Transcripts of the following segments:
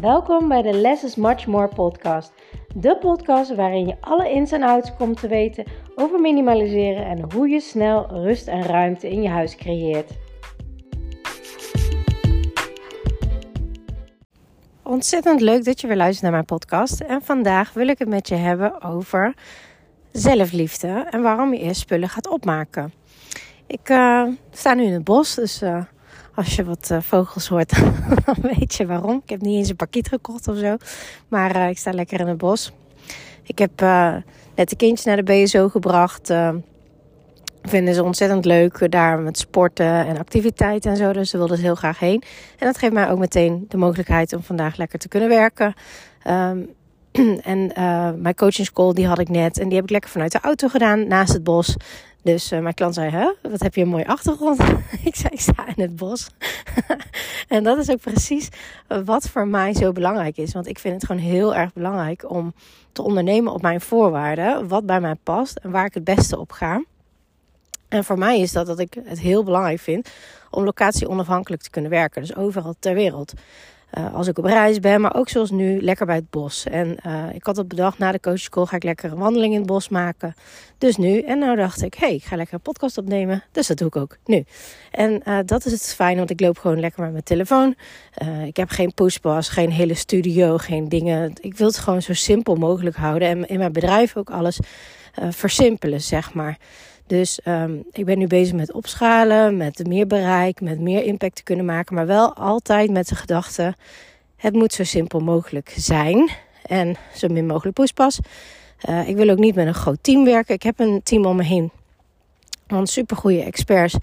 Welkom bij de Less is Much More podcast. De podcast waarin je alle ins en outs komt te weten over minimaliseren en hoe je snel rust en ruimte in je huis creëert. Ontzettend leuk dat je weer luistert naar mijn podcast. En vandaag wil ik het met je hebben over zelfliefde en waarom je eerst spullen gaat opmaken. Ik uh, sta nu in het bos, dus uh, als je wat uh, vogels hoort, dan weet je waarom. Ik heb niet eens een pakiet gekocht of zo, maar ik sta lekker in het bos. Ik heb net de kindjes naar de BSO gebracht. vinden ze ontzettend leuk daar met sporten en activiteiten en zo. Dus ze wilden er heel graag heen. En dat geeft mij ook meteen de mogelijkheid om vandaag lekker te kunnen werken. Um, en uh, mijn coaching school die had ik net. En die heb ik lekker vanuit de auto gedaan, naast het bos. Dus uh, mijn klant zei, hè, wat heb je een mooie achtergrond. ik zei, ik sta in het bos. en dat is ook precies wat voor mij zo belangrijk is. Want ik vind het gewoon heel erg belangrijk om te ondernemen op mijn voorwaarden. Wat bij mij past en waar ik het beste op ga. En voor mij is dat dat ik het heel belangrijk vind om locatie onafhankelijk te kunnen werken. Dus overal ter wereld. Uh, als ik op reis ben, maar ook zoals nu, lekker bij het bos. En uh, ik had het bedacht, na de coachschool ga ik lekker een wandeling in het bos maken. Dus nu, en nou dacht ik, hey, ik ga lekker een podcast opnemen. Dus dat doe ik ook nu. En uh, dat is het fijn, want ik loop gewoon lekker met mijn telefoon. ik heb geen pushpas, geen hele studio, geen dingen. Ik wil het gewoon zo simpel mogelijk houden. En in mijn bedrijf ook alles versimpelen, zeg maar. Dus um, ik ben nu bezig met opschalen, met meer bereik, met meer impact te kunnen maken. Maar wel altijd met de gedachte: het moet zo simpel mogelijk zijn. En zo min mogelijk poespas. Uh, ik wil ook niet met een groot team werken. Ik heb een team om me heen van supergoeie experts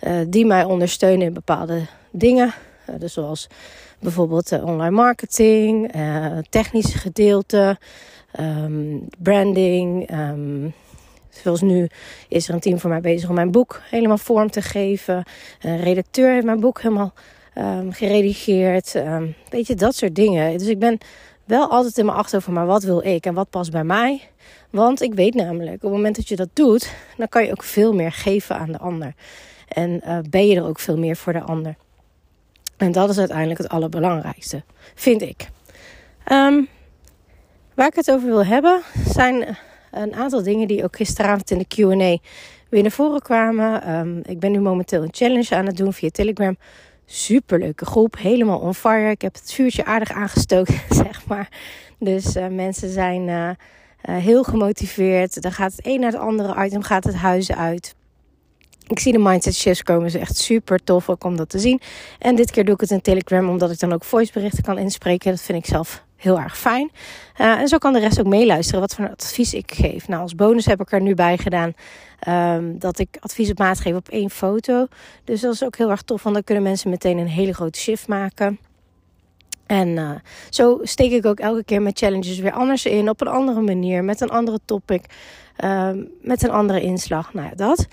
uh, die mij ondersteunen in bepaalde dingen. Uh, dus zoals bijvoorbeeld online marketing, technische gedeelte, um, branding. Um, Zoals nu is er een team voor mij bezig om mijn boek helemaal vorm te geven. Een redacteur heeft mijn boek helemaal um, geredigeerd. Um, weet je, dat soort dingen. Dus ik ben wel altijd in mijn achterhoofd maar wat wil ik en wat past bij mij? Want ik weet namelijk, op het moment dat je dat doet, dan kan je ook veel meer geven aan de ander. En uh, ben je er ook veel meer voor de ander. En dat is uiteindelijk het allerbelangrijkste, vind ik. Um, waar ik het over wil hebben, zijn een aantal dingen die ook gisteravond in de QA weer naar voren kwamen. Um, ik ben nu momenteel een challenge aan het doen via Telegram. Superleuke groep, helemaal on fire. Ik heb het vuurtje aardig aangestoken, zeg maar. Dus uh, mensen zijn uh, uh, heel gemotiveerd. Dan gaat het een naar het andere item, gaat het huis uit. Ik zie de mindset shifts komen, ze echt super tof ook om dat te zien. En dit keer doe ik het in Telegram, omdat ik dan ook voiceberichten kan inspreken. Dat vind ik zelf heel erg fijn. Uh, en zo kan de rest ook meeluisteren wat voor advies ik geef. Nou, als bonus heb ik er nu bij gedaan um, dat ik advies op maat geef op één foto. Dus dat is ook heel erg tof, want dan kunnen mensen meteen een hele grote shift maken. En uh, zo steek ik ook elke keer mijn challenges weer anders in, op een andere manier, met een andere topic, uh, met een andere inslag. Nou ja, dat.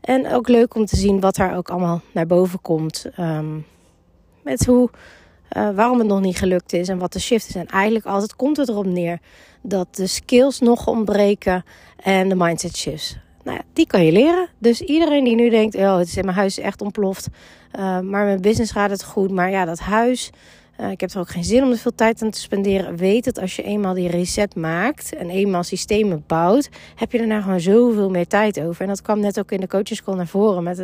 En ook leuk om te zien wat daar ook allemaal naar boven komt. Um, met hoe uh, waarom het nog niet gelukt is en wat de shift is. En eigenlijk altijd komt het erop neer dat de skills nog ontbreken en de mindset shifts. Nou ja, die kan je leren. Dus iedereen die nu denkt, oh, het is in mijn huis echt ontploft. Uh, maar mijn business gaat het goed. Maar ja, dat huis, uh, ik heb er ook geen zin om er veel tijd aan te spenderen. Weet dat als je eenmaal die reset maakt en eenmaal systemen bouwt, heb je daarna gewoon zoveel meer tijd over. En dat kwam net ook in de coaching naar voren met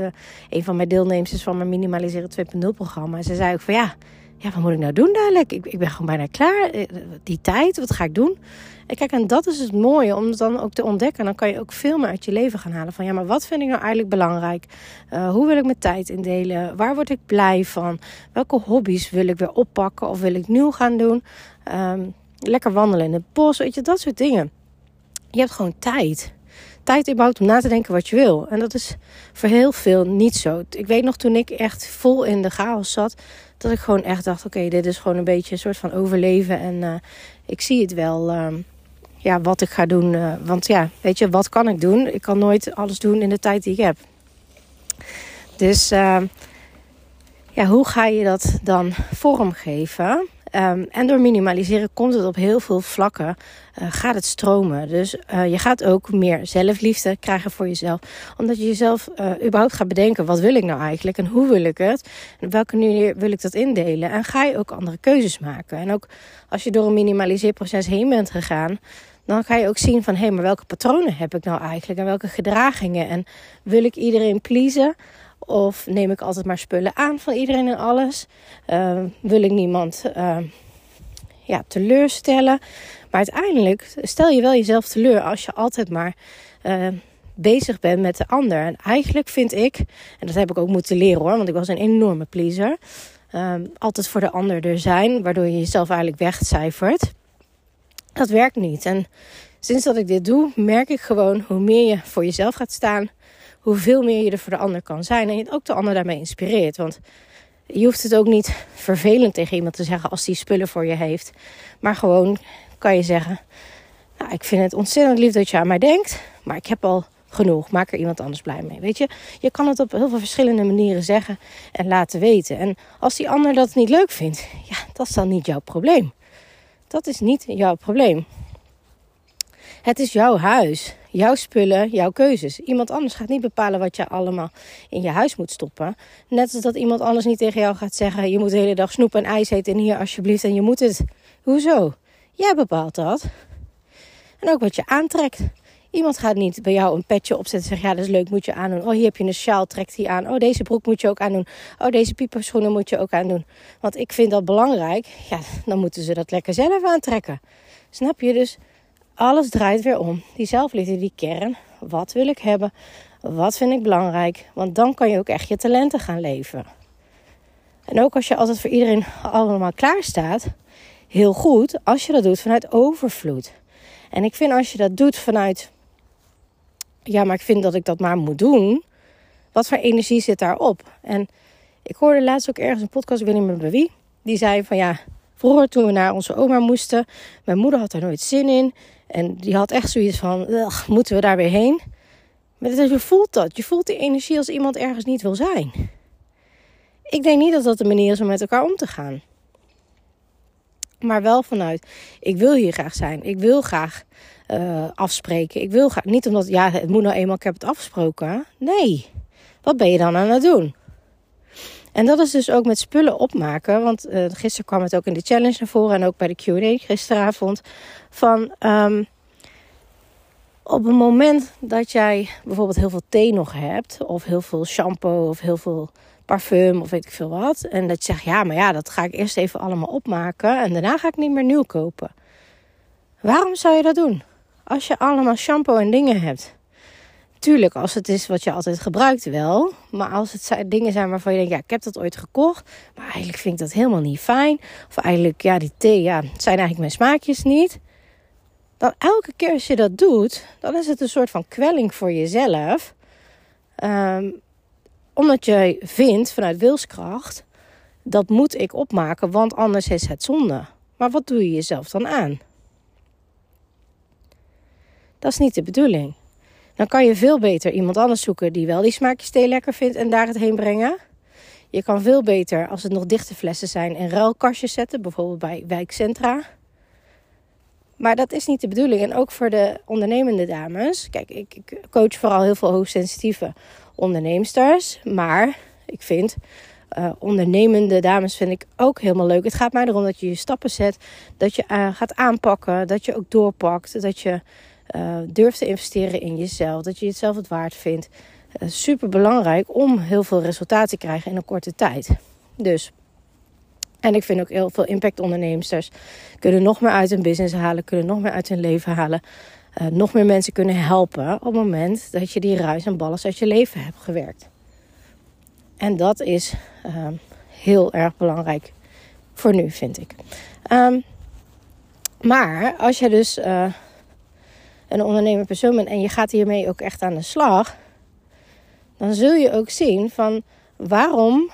een van mijn deelnemers van mijn Minimaliseren 2.0 programma. En ze zei ook van ja, ja, wat moet ik nou doen dadelijk? Ik, ik ben gewoon bijna klaar. Eh, die tijd, wat ga ik doen? En kijk, en dat is het mooie om het dan ook te ontdekken. Dan kan je ook veel meer uit je leven gaan halen. Van ja, maar wat vind ik nou eigenlijk belangrijk? Uh, hoe wil ik mijn tijd indelen? Waar word ik blij van? Welke hobby's wil ik weer oppakken of wil ik nieuw gaan doen? Um, lekker wandelen in het bos, weet je, dat soort dingen. Je hebt gewoon tijd. Tijd überhaupt om na te denken wat je wil. En dat is voor heel veel niet zo. Ik weet nog toen ik echt vol in de chaos zat dat ik gewoon echt dacht: oké, dit is gewoon een beetje een soort van overleven. En uh, ik zie het wel, uh, ja, wat ik ga doen. Uh, want ja, weet je, wat kan ik doen? Ik kan nooit alles doen in de tijd die ik heb. Dus ja, hoe ga je dat dan vormgeven? Ehm, en door minimaliseren komt het op heel veel vlakken, uh, gaat het stromen. Dus uh, je gaat ook meer zelfliefde krijgen voor jezelf. Omdat je jezelf uh, überhaupt gaat bedenken, wat wil ik nou eigenlijk en hoe wil ik het? En op welke manier wil ik dat indelen? En ga je ook andere keuzes maken. En ook als je door een minimaliseerproces heen bent gegaan, dan ga je ook zien van hé, hey, maar welke patronen heb ik nou eigenlijk en welke gedragingen? En wil ik iedereen pleasen? Of neem ik altijd maar spullen aan van iedereen en alles? Uh, wil ik niemand uh, ja, teleurstellen? Maar uiteindelijk stel je wel jezelf teleur als je altijd maar uh, bezig bent met de ander. En eigenlijk vind ik, en dat heb ik ook moeten leren hoor, want ik was een enorme pleaser. Ehm, altijd voor de ander er zijn, waardoor je jezelf eigenlijk wegcijfert. Dat werkt niet. En sinds dat ik dit doe, merk ik gewoon hoe meer je voor jezelf gaat staan, hoeveel meer je er voor de ander kan zijn. En je ook de ander daarmee inspireert. Want je hoeft het ook niet vervelend tegen iemand te zeggen als die spullen voor je heeft. Maar gewoon kan je zeggen: nou, Ik vind het ontzettend lief dat je aan mij denkt, maar ik heb al genoeg. Maak er iemand anders blij mee. Weet je, je kan het op heel veel verschillende manieren zeggen en laten weten. En als die ander dat niet leuk vindt, ja, dat is dan niet jouw probleem. Dat is niet jouw probleem. Het is jouw huis, jouw spullen, jouw keuzes. Iemand anders gaat niet bepalen wat je allemaal in je huis moet stoppen. Net als dat iemand anders niet tegen jou gaat zeggen: je moet de hele dag snoep en ijs eten en hier alsjeblieft en je moet het. Hoezo? Jij bepaalt dat. En ook wat je aantrekt. Iemand gaat niet bij jou een petje opzetten en zeggen: Ja, dat is leuk, moet je aandoen. Oh, hier heb je een sjaal, trekt die aan. Oh, deze broek moet je ook aandoen. Oh, deze pieperschoenen moet je ook aandoen. Want ik vind dat belangrijk. Ja, dan moeten ze dat lekker zelf aantrekken. Snap je? Dus alles draait weer om. Die zelfliefde, die kern. Wat wil ik hebben? Wat vind ik belangrijk? Want dan kan je ook echt je talenten gaan leven. En ook als je altijd voor iedereen allemaal klaar staat, heel goed als je dat doet vanuit overvloed. En ik vind als je dat doet vanuit, ja, maar ik vind dat ik dat maar moet doen, wat voor energie zit daarop? En ik hoorde laatst ook ergens een podcast, ik weet niet meer bij wie, die zei van ja, vroeger toen we naar onze oma moesten, mijn moeder had er nooit zin in. En die had echt zoiets van, moeten we daar weer heen? Maar je voelt dat. Je voelt die energie als iemand ergens niet wil zijn. Ik denk niet dat dat de manier is om met elkaar om te gaan. Maar wel vanuit, ik wil hier graag zijn. Ik wil graag uh, afspreken. Ik wil graag, niet omdat, ja, het moet nou eenmaal, ik heb het afgesproken. Nee, wat ben je dan aan het doen? En dat is dus ook met spullen opmaken. Want uh, gisteren kwam het ook in de challenge naar voren en ook bij de QA gisteravond. Van um, op het moment dat jij bijvoorbeeld heel veel thee nog hebt, of heel veel shampoo, of heel veel parfum, of weet ik veel wat. En dat je zegt, ja, maar ja, dat ga ik eerst even allemaal opmaken en daarna ga ik niet meer nieuw kopen. Waarom zou je dat doen? Als je allemaal shampoo en dingen hebt. Tuurlijk, als het is wat je altijd gebruikt wel. Maar als het dingen zijn waarvan je denkt, ja, ik heb dat ooit gekocht. Maar eigenlijk vind ik dat helemaal niet fijn. Of eigenlijk, ja, die thee, ja, zijn eigenlijk mijn smaakjes niet. Dan elke keer als je dat doet, dan is het een soort van kwelling voor jezelf. Um, omdat je vindt vanuit wilskracht, dat moet ik opmaken, want anders is het zonde. Maar wat doe je jezelf dan aan? Dat is niet de bedoeling. Dan kan je veel beter iemand anders zoeken die wel die smaakjes thee lekker vindt en daar het heen brengen. Je kan veel beter, als het nog dichte flessen zijn, in ruilkastjes zetten, bijvoorbeeld bij wijkcentra. Maar dat is niet de bedoeling. En ook voor de ondernemende dames. Kijk, ik, ik coach vooral heel veel hoogsensitieve onderneemsters. Maar ik vind uh, ondernemende dames vind ik ook helemaal leuk. Het gaat mij erom dat je je stappen zet. Dat je uh, gaat aanpakken. Dat je ook doorpakt. Dat je uh, durft te investeren in jezelf. Dat je het zelf het waard vindt. super belangrijk om heel veel resultaat te krijgen in een korte tijd. Dus. En ik vind ook heel veel impactondernemers kunnen nog meer uit hun business halen, kunnen nog meer uit hun leven halen. Uh, nog meer mensen kunnen helpen op het moment dat je die ruis en ballen uit je leven hebt gewerkt. En dat is uh, heel erg belangrijk voor nu, vind ik. Um, maar als je dus een ondernemer persoon en je gaat hiermee ook echt aan de slag, dan zul je ook zien van waarom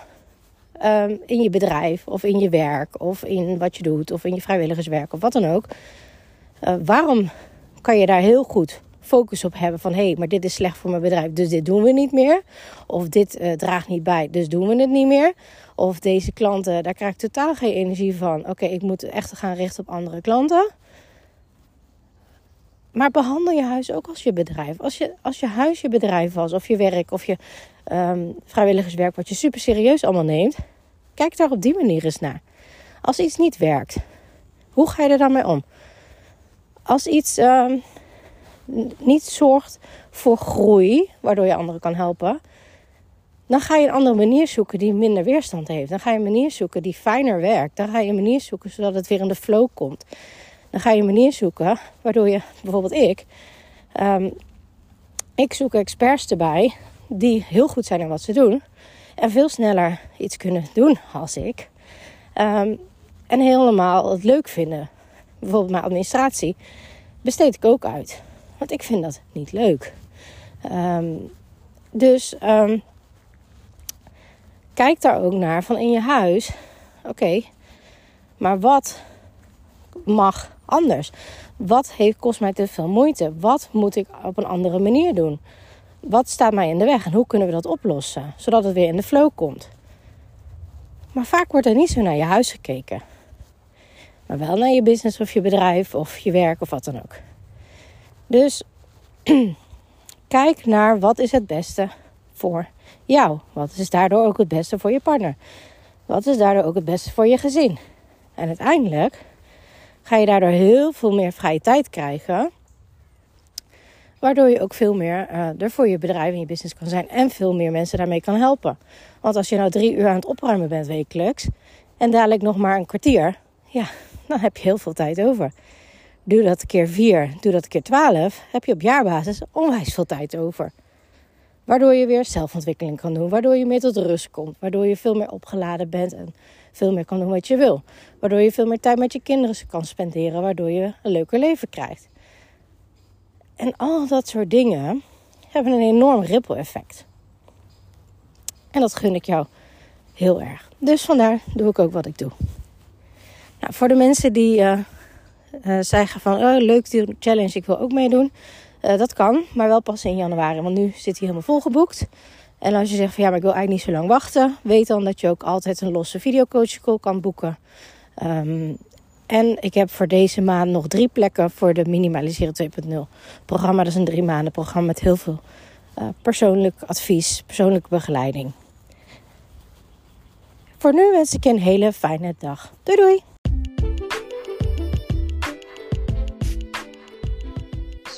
um, in je bedrijf of in je werk of in wat je doet of in je vrijwilligerswerk of wat dan ook, uh, waarom kan je daar heel goed focus op hebben van hé, hey, maar dit is slecht voor mijn bedrijf, dus dit doen we niet meer. Of dit uh, draagt niet bij, dus doen we het niet meer. Of deze klanten, daar krijg ik totaal geen energie van. Oké, ik moet echt gaan richten op andere klanten. Maar behandel je huis ook als je bedrijf. Als je, als je huis je bedrijf was, of je werk, of je um, vrijwilligerswerk, wat je super serieus allemaal neemt, kijk daar op die manier eens naar. Als iets niet werkt, hoe ga je er dan mee om? Als iets um, niet zorgt voor groei, waardoor je anderen kan helpen, dan ga je een andere manier zoeken die minder weerstand heeft. Dan ga je een manier zoeken die fijner werkt. Dan ga je een manier zoeken zodat het weer in de flow komt. Dan ga je een manier zoeken waardoor je, bijvoorbeeld ik, um, ik zoek experts erbij die heel goed zijn in wat ze doen. En veel sneller iets kunnen doen als ik. Um, en helemaal het leuk vinden. Bijvoorbeeld mijn administratie besteed ik ook uit. Want ik vind dat niet leuk. Um, dus kijk daar ook naar van in je huis. Oké, maar wat mag anders? Wat heeft, kost mij te veel moeite? Wat moet ik op een andere manier doen? Wat staat mij in de weg en hoe kunnen we dat oplossen? Zodat het weer in de flow komt. Maar vaak wordt er niet zo naar je huis gekeken. Maar wel naar je business of je bedrijf of je werk of wat dan ook. Dus kijk naar wat is het beste voor jou. Wat is daardoor ook het beste voor je partner? Wat is daardoor ook het beste voor je gezin? En uiteindelijk ga je daardoor heel veel meer vrije tijd krijgen. Waardoor je ook veel meer uh, er voor je bedrijf en je business kan zijn. En veel meer mensen daarmee kan helpen. Want als je nou drie uur aan het opruimen bent wekelijks. En dadelijk nog maar een kwartier. Ja, dan heb je heel veel tijd over. Doe dat keer vier, doe dat keer twaalf. Heb je op jaarbasis onwijs veel tijd over. Waardoor je weer zelfontwikkeling kan doen. Waardoor je meer tot rust komt. Waardoor je veel meer opgeladen bent en veel meer kan doen wat je wil. Waardoor je veel meer tijd met je kinderen kan spenderen. Waardoor je een leuker leven krijgt. En al dat soort dingen hebben een enorm ripple effect. En dat gun ik jou heel erg. Dus vandaar doe ik ook wat ik doe. Nou, voor de mensen die uh, uh, zeggen van oh, leuk die challenge, ik wil ook meedoen. Uh, dat kan, maar wel pas in januari, want nu zit hij helemaal volgeboekt. En als je zegt van ja, maar ik wil eigenlijk niet zo lang wachten, weet dan dat je ook altijd een losse videocoach call kan boeken. Um, en ik heb voor deze maand nog drie plekken voor de Minimaliseren 2.0 programma. Dat is een drie maanden programma met heel veel uh, persoonlijk advies, persoonlijke begeleiding. Voor nu wens ik je een hele fijne dag. Doei doei!